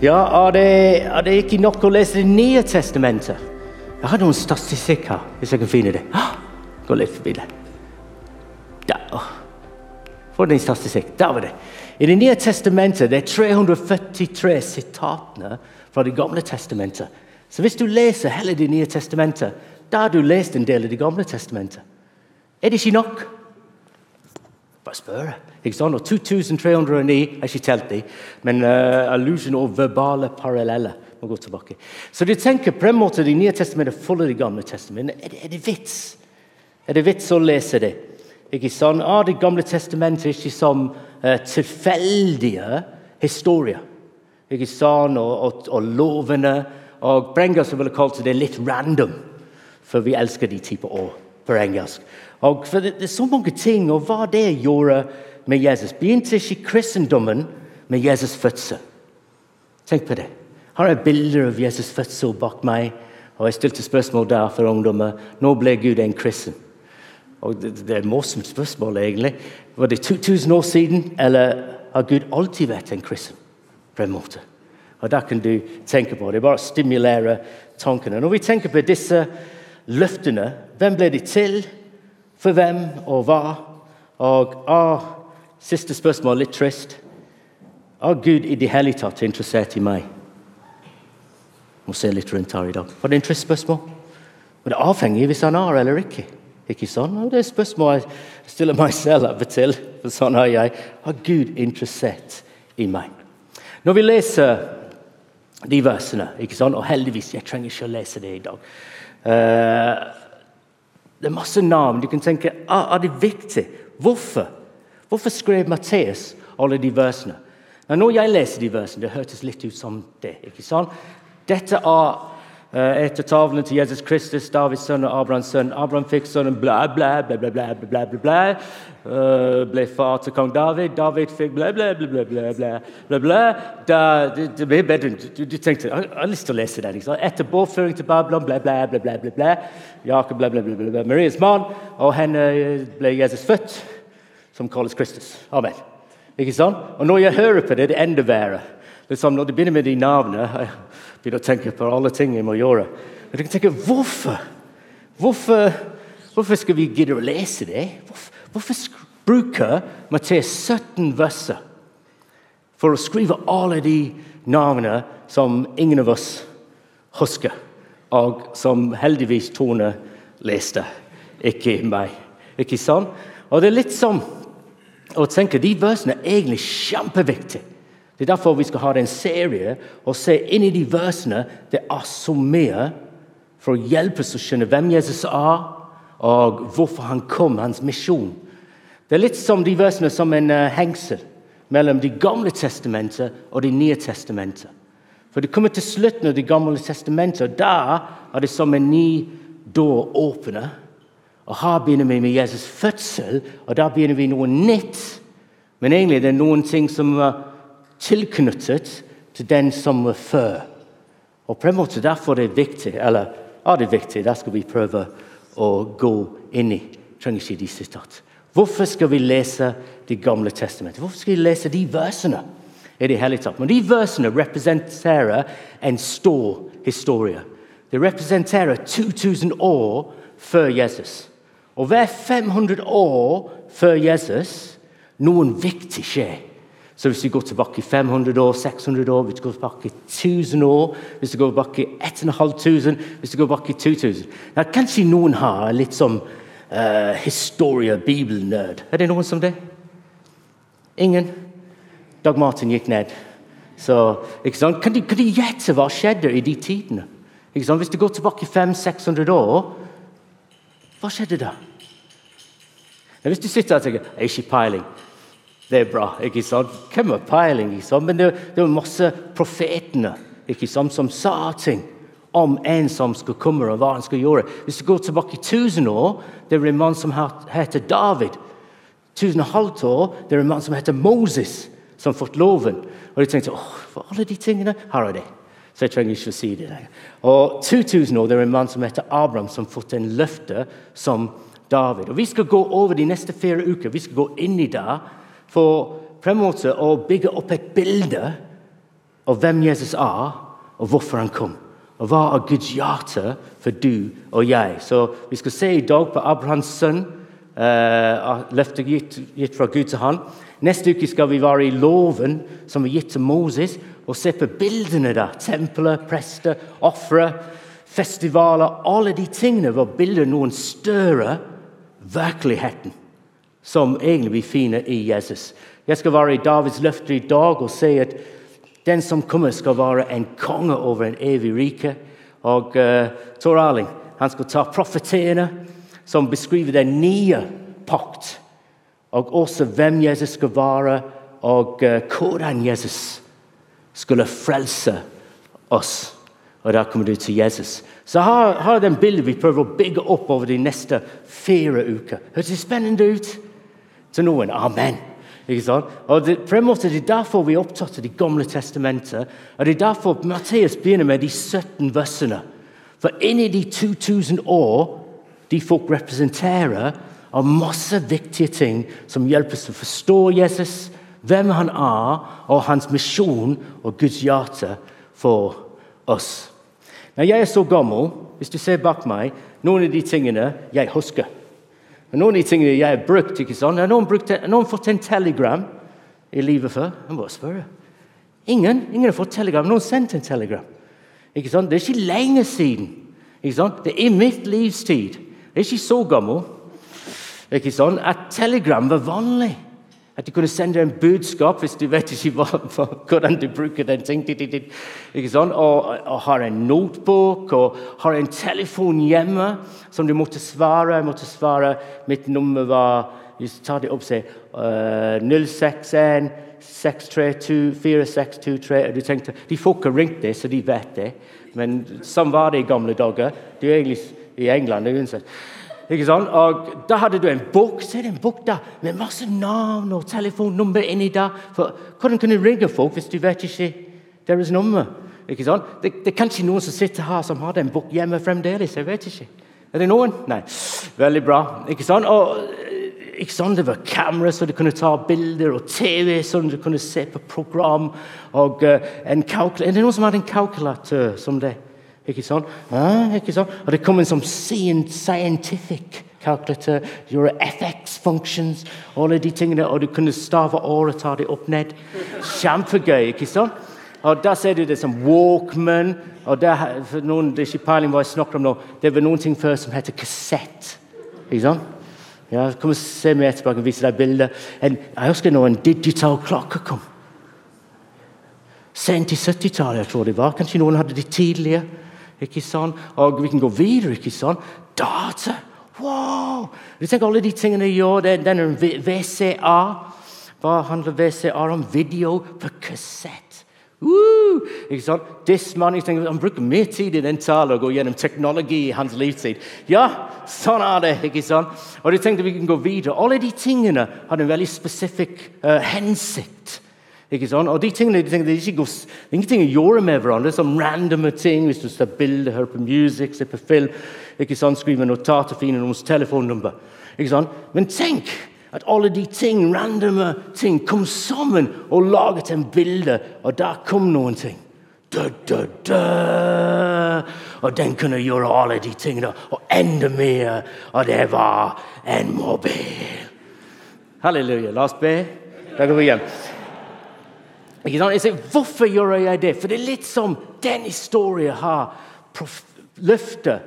Ja, er det, er det ikke nok å lese Det nye testamentet? Jeg har noen statistikker, hvis jeg kan finne det. Gå litt forbi det. Der. For en statistikk. Der var det. I Det nye testamentet det er 343 sitatene fra Det gamle testamentet. Så hvis du leser hele Det nye testamentet, da har du lest en del av Det gamle testamentet. Er det ikke nok? Bare spør. Ikke sant? Og 2309 er ikke telt i, men uh, allusion og verbale paralleller må gå tilbake. Så du tenker på en måte Det nye testamentet følger Det gamle testamentet. Er er det vits? Er det vits å lese det? Ikke sant? Ah, det gamle testamentet er ikke som uh, tilfeldige historier. Ikke sant? Og, og, og lovene. Og Brengas ville kalt det litt random, for vi elsker de typer ord på engelsk. Og for det, det, er så mange ting, og hva det gjorde med Jesus. Begynte ikke kristendommen med Jesus' fødsel? Tenk på det. Her er bilder av Jesus' fødsel bak meg. Og Jeg stilte spørsmål der for ungdommer. Nå ble Gud en kristen? Og Det, det er et morsomt spørsmål, egentlig. Var det 2000 år siden, eller har Gud alltid vært en kristen? på en måte? Og Da kan du tenke på det. Bare stimulere tankene. Når vi tenker på disse løftene, hvem ble de til? For hvem og hva? Og ah, Siste spørsmål, litt trist. Er Gud i det hele tatt interessert i meg? Må se litt rundt her i dag. Var det en trist spørsmål? Men det er avhengig hvis han er eller ikke. Ikke sånn? Og det er spørsmål jeg stiller meg selv av og til. For sånn er jeg. Er Gud interessert i meg? Når vi leser de versene, ikke sånn? og heldigvis, jeg trenger ikke å lese det i dag det er masse navn. Du kan tenke ah, er det viktig. Hvorfor? Hvorfor skrev Matteus alle de versene? når jeg leser de versene, det hørtes litt ut som det. ikke sant? Dette er etter tavlen til Jesus Kristus, Davids sønn og Abrahams sønn. Abraham fikk sønnen bla, bla, bla, bla, bla, bla, bla, bla. Uh, ble far til kong David. David fikk bla, bla, bla, bla, bla, bla, bla, bla. Da, det, det ble bedre. Du, du tenkte jeg har lyst til å lese den. Etter bortføring til Babylon, bla, bla, bla, bla, bla, bla. Jakob, bla, bla, bla, bla, bla. Marias mann, og henne ble Jesus født, som kalles Kristus. Amen. Ikke sant? Og når jeg hører på det, det er enda verre. Liksom, når de begynner med de navnene, jeg begynner å tenke på alle ting jeg må gjøre. Men Jeg tenker, hvorfor? Hvorfor, hvorfor skal vi gidde å lese det? Hvorfor, hvorfor bruker Matteus 17 verser for å skrive alle de navnene som ingen av oss husker, og som heldigvis Tone leste, ikke meg. Ikke sant? Og det er litt sånn å tenke De versene er egentlig kjempeviktige. Det er derfor vi skal ha en serie og se inn i de versene. Det er så mye for å hjelpe oss å skjønne hvem Jesus er, og hvorfor han kom, hans misjon. Det er litt som de versene som en uh, hengsel mellom Det gamle testamentet og Det nye testamentet. For det kommer til slutten av Det gamle testamentet, og da er det som en ny dør åpner. Og Her begynner vi med Jesus' fødsel, og da begynner vi noe nytt. Men egentlig det er noen ting som var tilknyttet til den som var før. Og på en måte Derfor er det viktig, eller er det viktig, der skal vi prøve å gå inn i. trenger ikke de sitat. Hvorfor skal vi lese Det gamle testamentet? Hvorfor skal vi lese de versene? i det hele tatt? Men De versene representerer en stor historie. Det representerer 2000 år før Jesus. Og hver 500 år før Jesus noen viktig skjer. Så hvis vi går tilbake 500 år, 600 år, hvis vi går tilbake 1000 år, hvis vi går tilbake 1500, hvis vi går tilbake 2000 Nå, Kanskje noen har litt som uh, historie, bibelnerd. Er det noen som det? Ingen? Dag Martin gikk ned. Så, kan, de, kan de gjette hva skjedde i de tidene? Hvis du går tilbake 500-600 år, hva skjedde da? Hvis du sitter og tenker 'Jeg har ikke peiling', det er bra. ikke sant? Hvem har peiling? ikke sant? Men det, det var masse profetene ikke sant, som sa ting om en som skulle komme, og hva han skulle gjøre. Hvis du går tilbake i 1000 år, det er en mann som heter David. 1000 år, det er en mann som heter Moses, som fått loven. Og de tenkte åh, for alle de tingene, her er det. Så jeg trenger ikke å si det lenger. Og 2000 år, det er en mann som heter Abraham, som fått en løfte som David. Og Vi skal gå over de neste fire uker vi skal gå inn i det for på en måte å bygge opp et bilde av hvem Jesus er, og hvorfor han kom. Og hva er Guds hjerte for du og jeg? Så Vi skal se i dag på Abrahams sønn, uh, løftet gitt, gitt, fra Gud til han. Neste uke skal vi være i loven som er gitt til Moses, og se på bildene der. Tempelet, prester, ofre, festivaler. Alle de tingene var bilder noen større virkeligheten som egentlig vi finner i Jesus. Jeg skal være i Davids løfter i dag og si at den som kommer, skal være en konge over en evig rike. Og uh, Tor Arling han skal ta profeteene som beskriver den nye pakt, og også hvem Jesus skal være, og uh, hvordan Jesus skulle frelse oss. Og da kommer du til Jesus. Så har, har den bildet vi prøver å bygge opp over de neste fire uker. Høres det spennende ut? Til noen amen. Ikke sant? Og det, på en måte, det er derfor vi er opptatt av Det gamle testamentet. og Det er derfor Matteus begynner med de 17 versene. For inni de 2000 år de folk representerer, er masse viktige ting som hjelper oss å forstå Jesus, hvem han er, og hans misjon og Guds hjerte for oss. Når jeg er så gammel, hvis du ser bak meg, noen av de tingene jeg husker. Noen av de tingene jeg har brukt ikke sant? Har noen, brukt, noen fått en telegram i livet før? Jeg må spørre. Ingen, ingen har fått telegram. Noen sendte en telegram. Ikke sant? Det er ikke lenge siden. Ikke sant? Det er i mitt livstid. Det er ikke så gammel ikke sant? at telegram var vanlig. At du kunne sende en budskap hvis du vet ikke hva, hvordan du bruker den. ting. Ikke sånn? Og, og har en notbok og har en telefon hjemme som du måtte svare. Jeg måtte svare. Mitt nummer var Ta det opp, se. Uh, 061 632 4623. Og du tenkte, De får ikke ringt det, så de vet det. Men sånn var det i gamle dager. Du er egentlig i England uansett. Ikke sant? Og Da hadde du en bok så er bok da, med masse navn og telefonnummer inni der. For Hvordan kan du ringe folk hvis du vet ikke deres nummer? Ikke sant? Det, det er kanskje noen som sitter her som har den bok hjemme fremdeles. jeg vet ikke. Er det noen? Nei. Veldig bra. Ikke sant? Og, ikke sant? Det var kamera så du kunne ta bilder, og TV så du kunne se på program. og uh, en Er det noen som har en kalkulator som det? Ikke sånn? Ah, ikke sånn? Og det kom en som scientific calculator, your FX-functions, alle de tingene, og du kunne stave året, ta det opp ned. Kjempegøy, ikke sant? Og Da ser du det som Walkman. og der, for noen, Det er ikke peiling hva jeg snakker om nå. Det var noen ting før som heter kassett. Ikke sant? Ja, kom og se meg etterpå, jeg kan vise deg bilder. En, jeg husker når en digital klokke kom. Sent i 70-tallet, jeg tror det var. Kanskje noen hadde det tidligere ikke sant? Og vi kan gå videre. ikke sant? Data! Wow! Du tenker alle de tingene jeg gjør. Denne VCA. Hva handler VCA om? Video på kassett. Uh, ikke sant? Disman, jeg tenker, Han bruker mer tid i den talen å gå gjennom teknologi i hans livstid. Ja, sånn er det. ikke sant? Og jeg tenkte vi kan gå videre. Alle de tingene hadde en veldig spesifikk uh, hensikt. Ikke sånn? Og de tingene, de tingene det, er går, ingenting å gjøre med hverandre. Som randome ting. Hvis du ser bilder, hører på musikk, ser på film, ikke sånn, skriver notater, finner noens telefonnummer. Ikke sånn? Men tenk at alle de ting, randome ting kom sammen og laget en bilde, og der kom noen ting. Da, da, da. Og den kunne gjøre alle de tingene, og enda mer. Og det var en mobil. Halleluja. La oss be. Da går vi hjem. Jeg sier, Hvorfor gjør jeg det? For det er litt som den historien har prof løfter,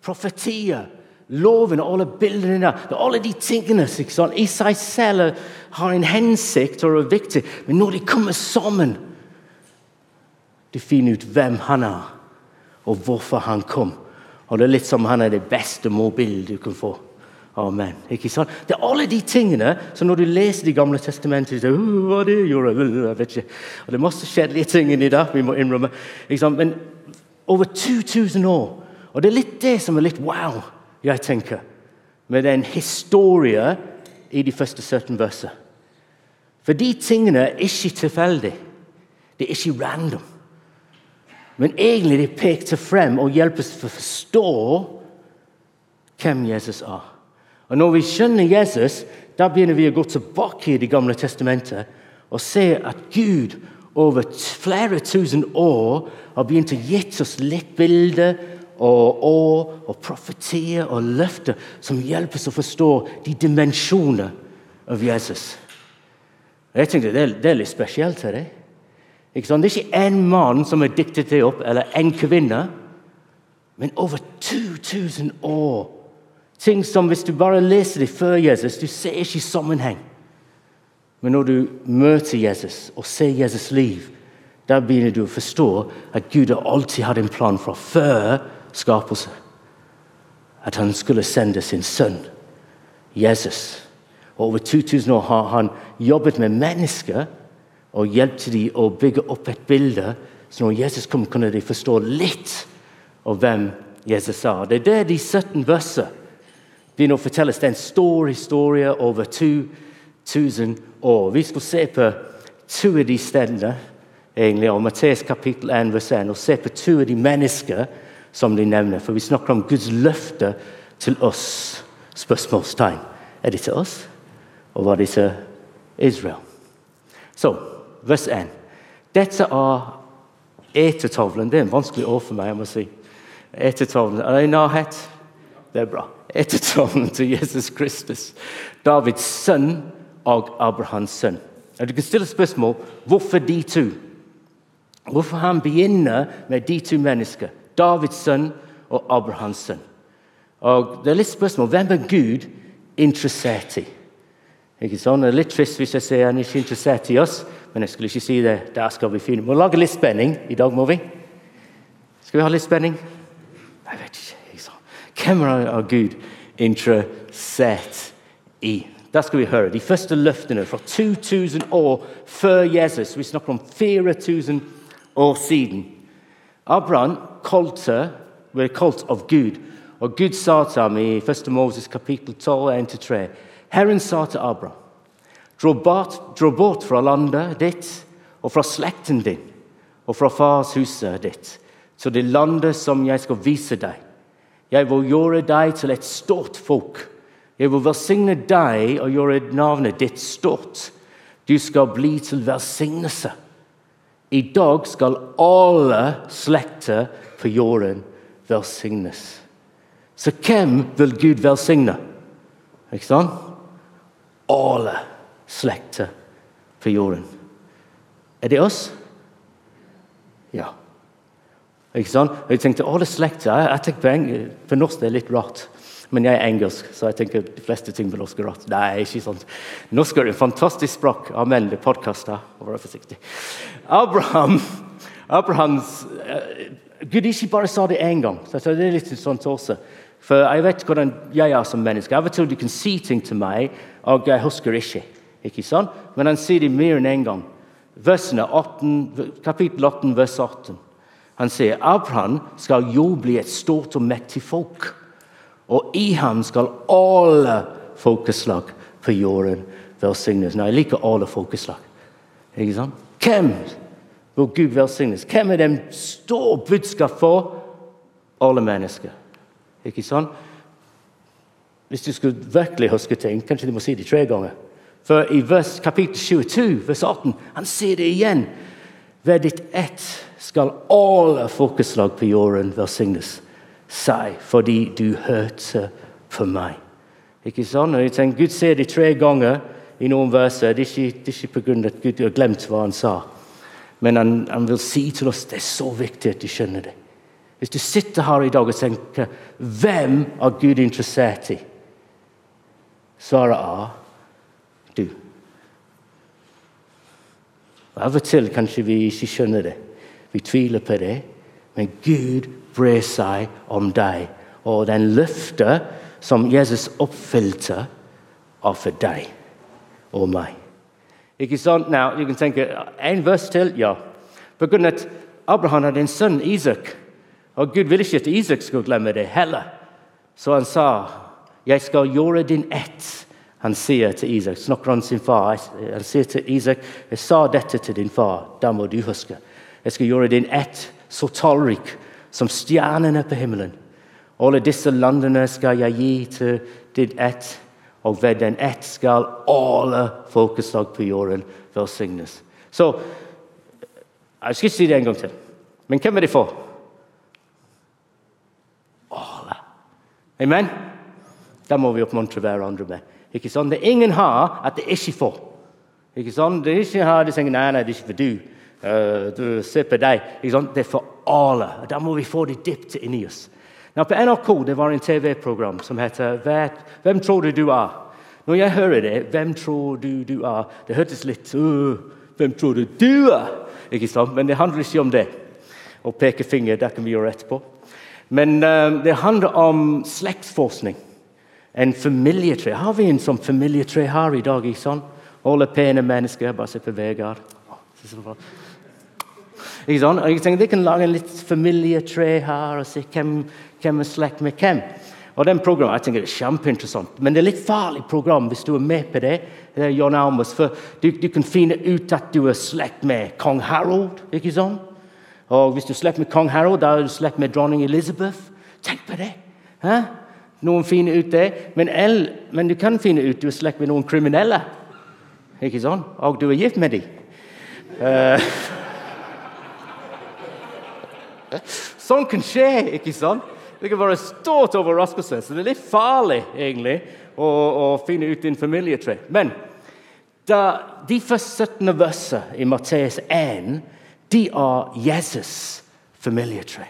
profetier, loven og alle bildene. Alle de tingene i seg selv har en hensikt og er viktig. Men når de kommer sammen, De finner ut hvem han er, og hvorfor han kom. Og Det er litt som han er det beste mobilen du kan få. Amen. Ikke sant? Det er alle de tingene som når du leser De gamle testamentet så, hva det gjorde, jeg vet ikke. Og Det er masse kjedelige ting inni der. vi må innrømme. Ikke sant? Men over 2000 år. Og det er litt det som er litt wow, jeg tenker, med den historien i de første 17 versene. For de tingene er ikke tilfeldige. Det er ikke random. Men egentlig de peker frem og hjelper oss å forstå hvem Jesus er. Og Når vi skjønner Jesus, da begynner vi å gå tilbake i Det gamle testamentet og se at Gud over flere tusen år har begynt å gi oss litt bilder og år og profetier og løfter som hjelper oss å forstå de dimensjoner av Jesus. Jeg tenkte Det er, det er litt spesielt. Er det? Ikke sant? det er ikke én mann som har diktet det opp, eller én kvinne, men over 2000 år. Ting som hvis du bare leser det før Jesus, du ser ikke sammenheng. Men når du møter Jesus og ser Jesus' liv, da begynner du å forstå at Gud har alltid hatt en plan fra før skapelse. At han skulle sende sin sønn, Jesus. Og over 2000 år har han jobbet med mennesker og hjulpet dem å bygge opp et bilde. Så når Jesus kom, kunne de forstå litt av hvem Jesus er. Det er det de 17 verser begynner å fortelle. Det er en stor historie over 2000 år. Vi skal se på to av de stedene egentlig, og Matteus kapittel 1, vers 1, og se på to av de mennesker som de nevner. For vi snakker om Guds løfte til oss. Spørsmålstegn. Er det til oss, og var det til Israel? Så, vers 1. Dette er etetavlen. Det er en vanskelig ord for meg. jeg må si. Etetavlen. Er det i nærhet? Det er bra. Etetavlen til Jesus Kristus. Davids sønn og Abrahams sønn. Du kan stille spørsmål hvorfor de to. Hvorfor han begynner med de to mennesker. Davids sønn og Abrahams sønn. Og det er litt spørsmål hvem er Gud interessert i? Ikke sånn? Det er litt trist hvis jeg sier han ikke interessert i oss, men jeg skulle ikke si det. Der skal vi finne. Vi må lage litt spenning i dag, må vi? Skal vi ha litt spenning? Jeg vet ikke. Hvem er Gud interessert i? Der skal vi høre de første løftene fra 2000 år før Jesus. Vi snakker om 4000 år siden. Abraham kalte, ble kalt av Gud. Og Gud sa til ham i 1. Moses kapittel 12, 1-3 Herren sa til Abraham Dra bort fra landet ditt og fra slekten din og fra fars huset ditt til det landet som jeg skal vise deg. Jeg vil gjøre deg til et stort folk. Jeg vil velsigne deg og gjøre navnet ditt stort. Du skal bli til velsignelse. I dag skal alle slekter på jorden velsignes. Så hvem vil Gud velsigne? Ikke sant? Alle slekter på jorden. Er det oss? Ja. Ikke sant? Jeg tenkte alle slekter jeg, jeg tenker på, på norsk det er litt rart. Men jeg er engelsk, så jeg tenker de fleste ting på norsk er rart. Nei, ikke sånn. Norsk er et fantastisk språk. Amen. Det er podkaster. Vær forsiktig. Abraham, Abrahams uh, Gud ikke bare sa det én gang. Så det er litt sånn også. For jeg vet hvordan jeg er som menneske. Av og til du kan si ting til meg, og jeg husker ikke. ikke sant? Men han sier det mer enn én en gang. Versene 18, kapittel 18, vers 18. Han sier Abraham skal jo bli et stort og mektig folk. Og i ham skal alle folkeslag på jorden velsignes. Nei, jeg liker alle folkeslag. Ikke sant? Hvem vil Gud velsignes? Hvem er den store budskap for alle mennesker? Ikke sant? Hvis du skulle virkelig huske ting, kanskje du må si det tre ganger. For i vers, kapittel 22, vers 18, han sier det igjen. Ved ditt ett skal alle folkeslag på jorden velsignes seg fordi du hørte for meg. Ikke sånn? Og jeg tenker, Gud ser det tre ganger i noen verser. Det er ikke, det er ikke pga. at Gud har glemt hva han sa. Men han, han, vil si til oss det er så viktig at du skjønner det. Hvis du sitter her i dag og tenker hvem er Gud interessert i? Svaret er du. Av og til kanskje vi ikke skjønner det. Vi tviler på det. Men Gud bryr seg om deg. Og den løftet som Jesus oppfylte, er for deg og meg. Ikke sant? Now, du kan tenke En vers til? Ja. På grunn av at Abraham hadde en sønn, Isak. Og Gud ville ikke at Isak skulle glemme det heller. Så han sa, 'Jeg skal gjøre din ett'. Han sier til Isak, snakker om sin far. Han sier til Isak, 'Jeg sa dette til din far. Da må du huske.' 'Jeg skal gjøre din ett så tallrik som stjernene på himmelen. Alle disse landene skal jeg gi til ditt ett, og ved den ett skal alle folkeslag på jorden velsignes. Så Jeg skal ikke si det en gang til. Men hvem er det for? Alle. Amen? Det må vi oppmuntre hverandre med. Ikke sånn? Det ingen har at det ikke får. Ikke sånn? Det er ikke har de sier nei, nei, det er ikke for du. Uh, du ser på sånn? Det er for alle. Da må vi få det dypt inni oss. Nå, på NRK det var en TV-program som heter 'Hvem tror du du er?' Når jeg hører det, 'Hvem tror du du er?' Det hørtes litt 'Hvem tror du du er?' Ikke sant? Men det handler ikke om det. Å peke finger, det kan vi gjøre etterpå. Men um, det handler om slektsforskning. En familietre. Har vi en sånn familietre her i dag? ikke sant? Alle pene mennesker. Bare se på Vegard. Ikke sant? Jeg tenkte, De kan lage en litt familietre her og se hvem hvem er slekt med hvem. Og den programmet, jeg tenker det er kjempeinteressant, Men det er litt farlig program hvis du er med på det. det er John Almus, for du, du, kan finne ut at du er slekt med kong Harold. ikke sånn? Og Hvis du er slekt med kong Harold, da er du slekt med dronning Elizabeth. Tenk på det! Hæ? Noen finner ut det. Men, el, men du kan finne ut du er slekt med noen kriminelle. Ikke sånn? Og du er gift med dem. Uh, sånn kan skje, ikke sant? Det kan være stort overraskelse, så det er litt farlig egentlig å, å finne ut din familietre. Men da, de første 17 versene i Matteus 1 de er Jesus' familietre.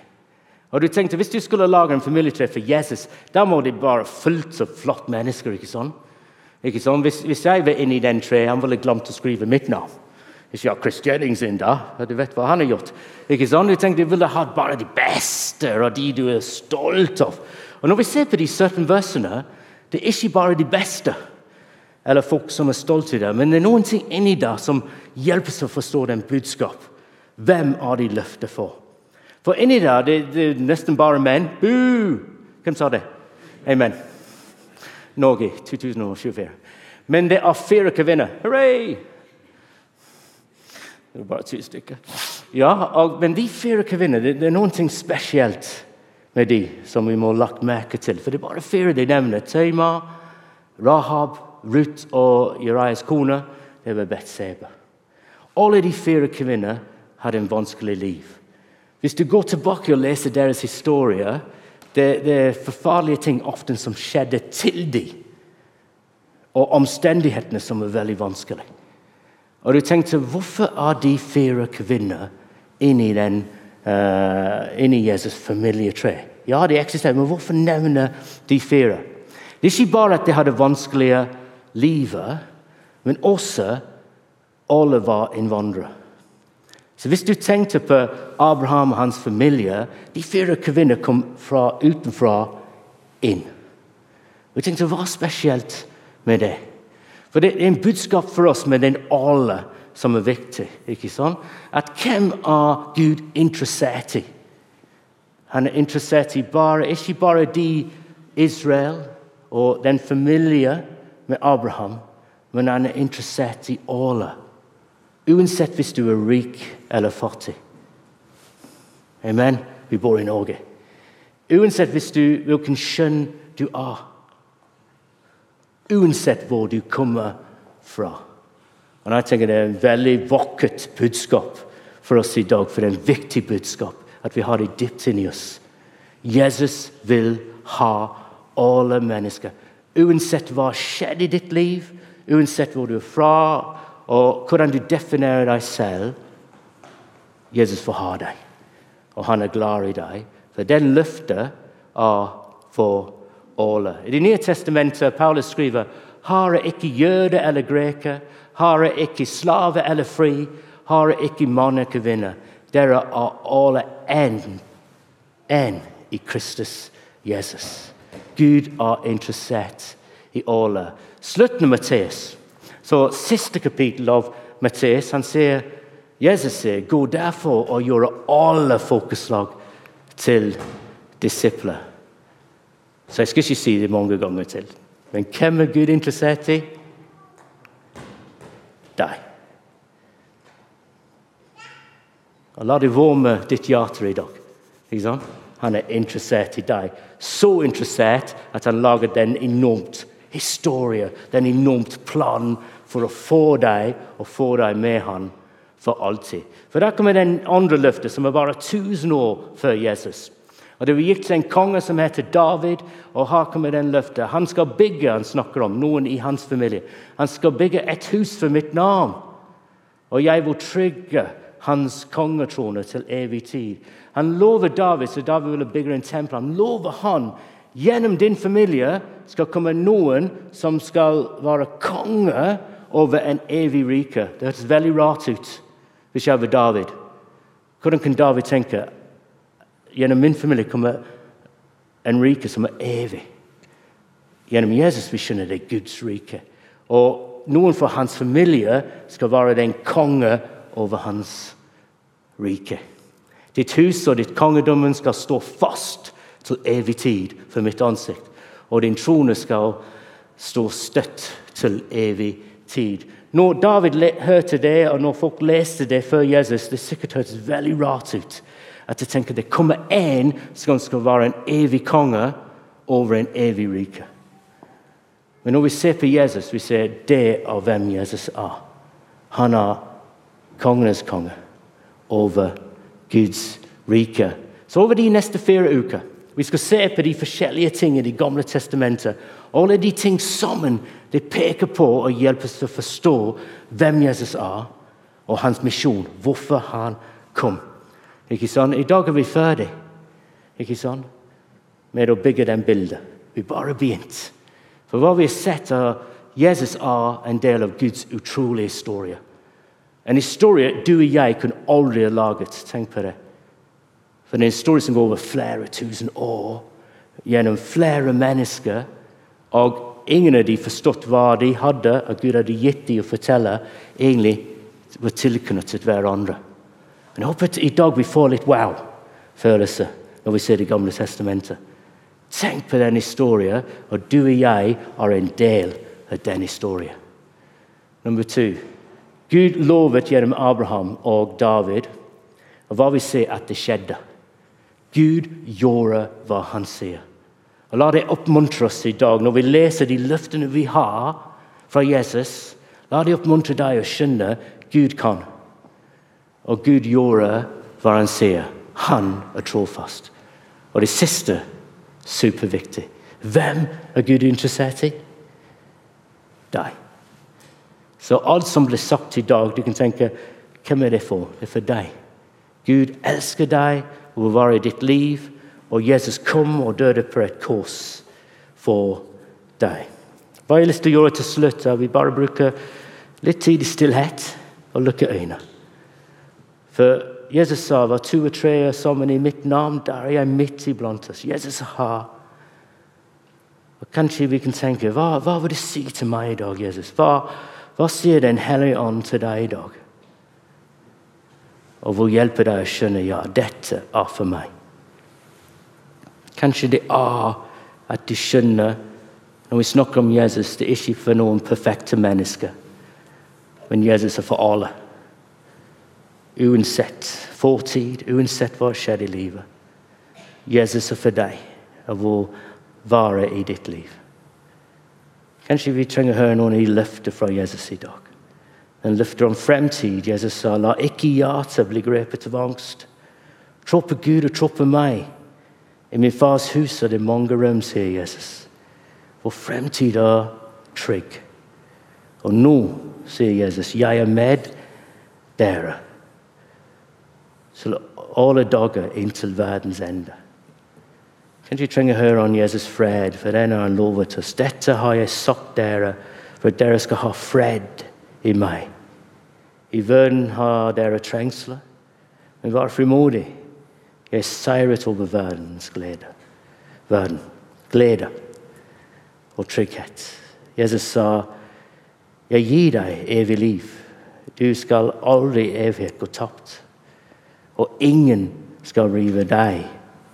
Og du tenkte, Hvis du skulle lage en familietre for Jesus, da må de bare fullt så flott mennesker. ikke sant? Ikke sant? Hvis, hvis jeg var inni den treet, han ville glemt å skrive mitt navn. Ikke at Chris Jennings inn da, du vet hva han har gjort. Ikke sånn? Du tenkte du ville ha bare de beste og de du er stolt av. Og Når vi ser på de 17 versene, det er ikke bare de beste eller folk som er stolte i det, men det er noen ting inni der som hjelper oss å forstå den budskap. Hvem er de løftet for? For inni der det, det er nesten bare menn. Bu! Hvem sa det? Amen. Norge 2024. Men det er fire kvinner. Hurray! Det var bare ti stykker. Ja, og, Men de fire kvinnene, det, det, er noe spesielt med de som vi må lagt merke til. For det er bare fire de nevner. Tema, Rahab, Ruth og Jerias kone. Det var Betseba. Alle de fire kvinnene hadde en vanskelig liv. Hvis du går tilbake og leser deres historie, det, det er forferdelige ting ofte som skjedde til dem. Og omstendighetene som er veldig vanskelige. Og du tenkte hvorfor er de fire kvinner inni, den, uh, inni Jesus familietre? Ja, de eksisterer, men hvorfor nevner de fire? Det er ikke bare at de hadde vanskelige livet, men også alle var innvandrere. Så Hvis du tenkte på Abraham og hans familie De fire kvinner kom fra utenfra inn. Jeg tenkte, Hva er spesielt med det? For det er en budskap for oss med den alle som er viktig. ikke sant? At hvem er Gud interessert i? Han er interessert i bare, ikke bare de Israel og den familien med Abraham, men han er interessert i alle. Uansett hvis du er rik eller fattig. Amen. Vi bor i Norge. Uansett hvis du, hvilken kjønn du er uansett hvor du kommer fra. Og jeg tenker Det er en veldig vakkert budskap for oss i dag, for det er en viktig budskap at vi har det dypt inni oss. Jesus vil ha alle mennesker. Uansett hva skjedde i ditt liv, uansett hvor du er fra, og hvordan du definerer deg selv. Jesus får ha deg, og han er glad i deg. For den løftet er for alle. I Det nye testamentet Paulus skriver har ikke jøde eller greker, har ikke slave eller fri, har ikke mann eller kvinne. Dere er alle én, én i Kristus Jesus. Gud er interessert i alle. Slutten av Matteus, så siste kapittel av Matteus, han sier Jesus sier, 'Gå derfor og gjøre alle folkeslag til disipler'. Så jeg skal ikke si det mange ganger til. Men hvem er Gud interessert i? Deg. Og La det varme ditt hjerte i dag. Ikke sant? Han er interessert i deg. Så interessert at han lager den enormt historie, den enormt plan for å få deg og få deg med han for alltid. For der kommer den andre løftet, som er bare 1000 år før Jesus. Og Det var gitt til en konge som heter David, og her kommer den løftet. Han skal bygge han snakker om, noen i hans familie. Han skal bygge et hus for mitt navn, og jeg vil trygge hans kongetrone til evig tid. Han lover David, så David ville bygge en tempel. Han lover han gjennom din familie skal komme noen som skal være konge over en evig rike. Det høres veldig rart ut hvis jeg var David. Hvordan kan David tenke gjennom min familie kommer en rike som er evig? Gjennom Jesus vi skjønner det er Guds rike. Og noen fra hans familie skal være den konge over hans rike. Ditt hus og ditt kongedømme skal stå fast til evig tid for mitt ansikt. Og din trone skal stå støtt til evig tid. Når David hørte det, og når folk leste det før Jesus, det sikkert hørtes veldig rart ut. At jeg tenker det kommer en som skal være en evig konge over en evig rike. Men når vi ser på Jesus, vi ser det av hvem Jesus er. Han er kongenes konge over Guds rike. Så over de neste fire uker vi skal se på de forskjellige tingene i Det gamle testamentet. Alle de ting sammen det peker på og hjelper oss til å forstå hvem Jesus er, og hans misjon. Hvorfor han kom. Ikke sånn? I dag er vi ferdig ikke sånn? med å bygge den bildet. Vi bare begynt. For hva vi har sett, er Jesus er en del av Guds utrolige historie. En historie du og jeg kunne aldri ha laget. Tenk på det. For det er en historie som går over flere tusen år, gjennom flere mennesker. Og ingen av de forstått hva de hadde, og Gud hadde gitt dem å fortelle, egentlig var tilknyttet hverandre. Men jeg håper i dag vi får litt wow-følelse når vi ser Det gamle testamentet. Tenk på den historien, og du og jeg er en del av den historien. Nummer to. Gud lovet gjennom Abraham og David, og hva vi ser at det skjedde. Gud gjorde hva han sier. Og La det oppmuntre oss i dag når vi leser de løftene vi har fra Jesus. La det oppmuntre deg å skjønne Gud kan. Og Gud gjorde hva han sier. Han er trofast. Og det siste superviktig. Hvem er Gud interessert i? Deg. Så alt som blir sagt i dag, du kan tenke hvem er det for? Det er for deg. Gud elsker deg og vil være i ditt liv. Og Jesus kom og døde på et kors for deg. Hva jeg har lyst til å gjøre til slutt, er vi bare bruker litt tid i stillhet og lukke øynene. For Jesus sa var to og tre er sammen i mitt navn, der er jeg midt iblant oss. Jesus har og Kanskje vi kan tenke hva, hva vil det si til meg i dag, Jesus? Hva, hva sier Den hellige ånd til deg i dag? og vil hjelpe deg å skjønne ja, dette er for meg. Kanskje det er at du skjønner når vi snakker om Jesus, det er ikke for noen perfekte mennesker, men Jesus er for alle. Uansett fortid, uansett hva som skjedde i livet. Jesus er for deg og vil være i ditt liv. Kanskje vi trenger å høre noen de løfter fra Jesus i dag. Den løfter om fremtid. Jesus sa, la ikke hjertet bli grepet av angst. Tro på Gud og tro på meg. I min fars hus er det mange rom, sier Jesus. Vår fremtid er trygg. Og nå, sier Jesus, jeg er med dere til alle dager inntil verdens ende. Kanskje jeg trenger å høre om Jesus' fred, for den har han lovet oss. Dette har jeg sagt dere, for dere skal ha fred i meg. I verden har dere trengsler, men vær frimodig. Jeg seiret over verdens glede. Verden. Glede og trygghet. Jesus sa, 'Jeg gir deg evig liv'. Du skal aldri evighet gå tapt. Og ingen skal rive deg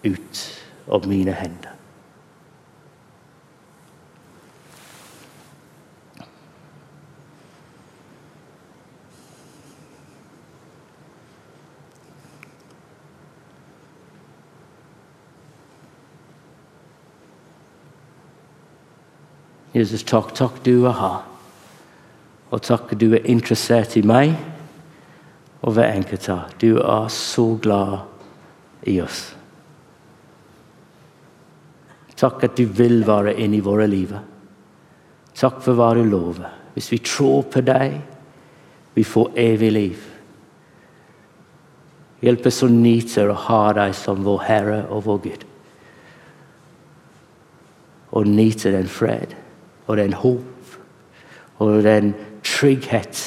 ut av mine hender. Jesus, takk, takk du er her. Og takk du er interessert i meg. Og hver enkelt av. Du er så glad i oss. Takk at du vil være inne i våre liv. Takk for hva du lover. Hvis vi tror på deg, vi får evig liv. Hjelp oss å nyte å ha deg som vår Herre og vår Gud. Og nyte den fred og den håp og den trygghet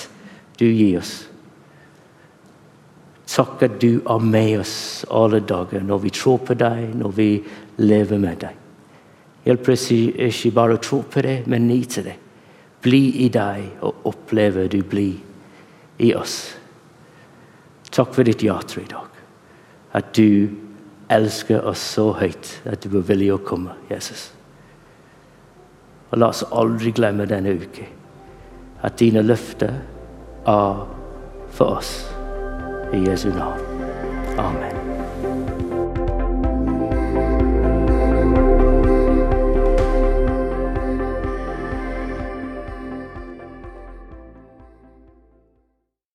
du gir oss. Takk at du er med oss alle dager når vi tror på deg, når vi lever med deg. Hjelp oss ikke bare å tro på det, men nyte det. Bli i deg og oppleve du blir i oss. Takk for ditt hjerte i dag. At du elsker oss så høyt at du er villig å komme, Jesus. Og la oss aldri glemme denne uke at dine løfter er for oss. Jesu navn. Amen.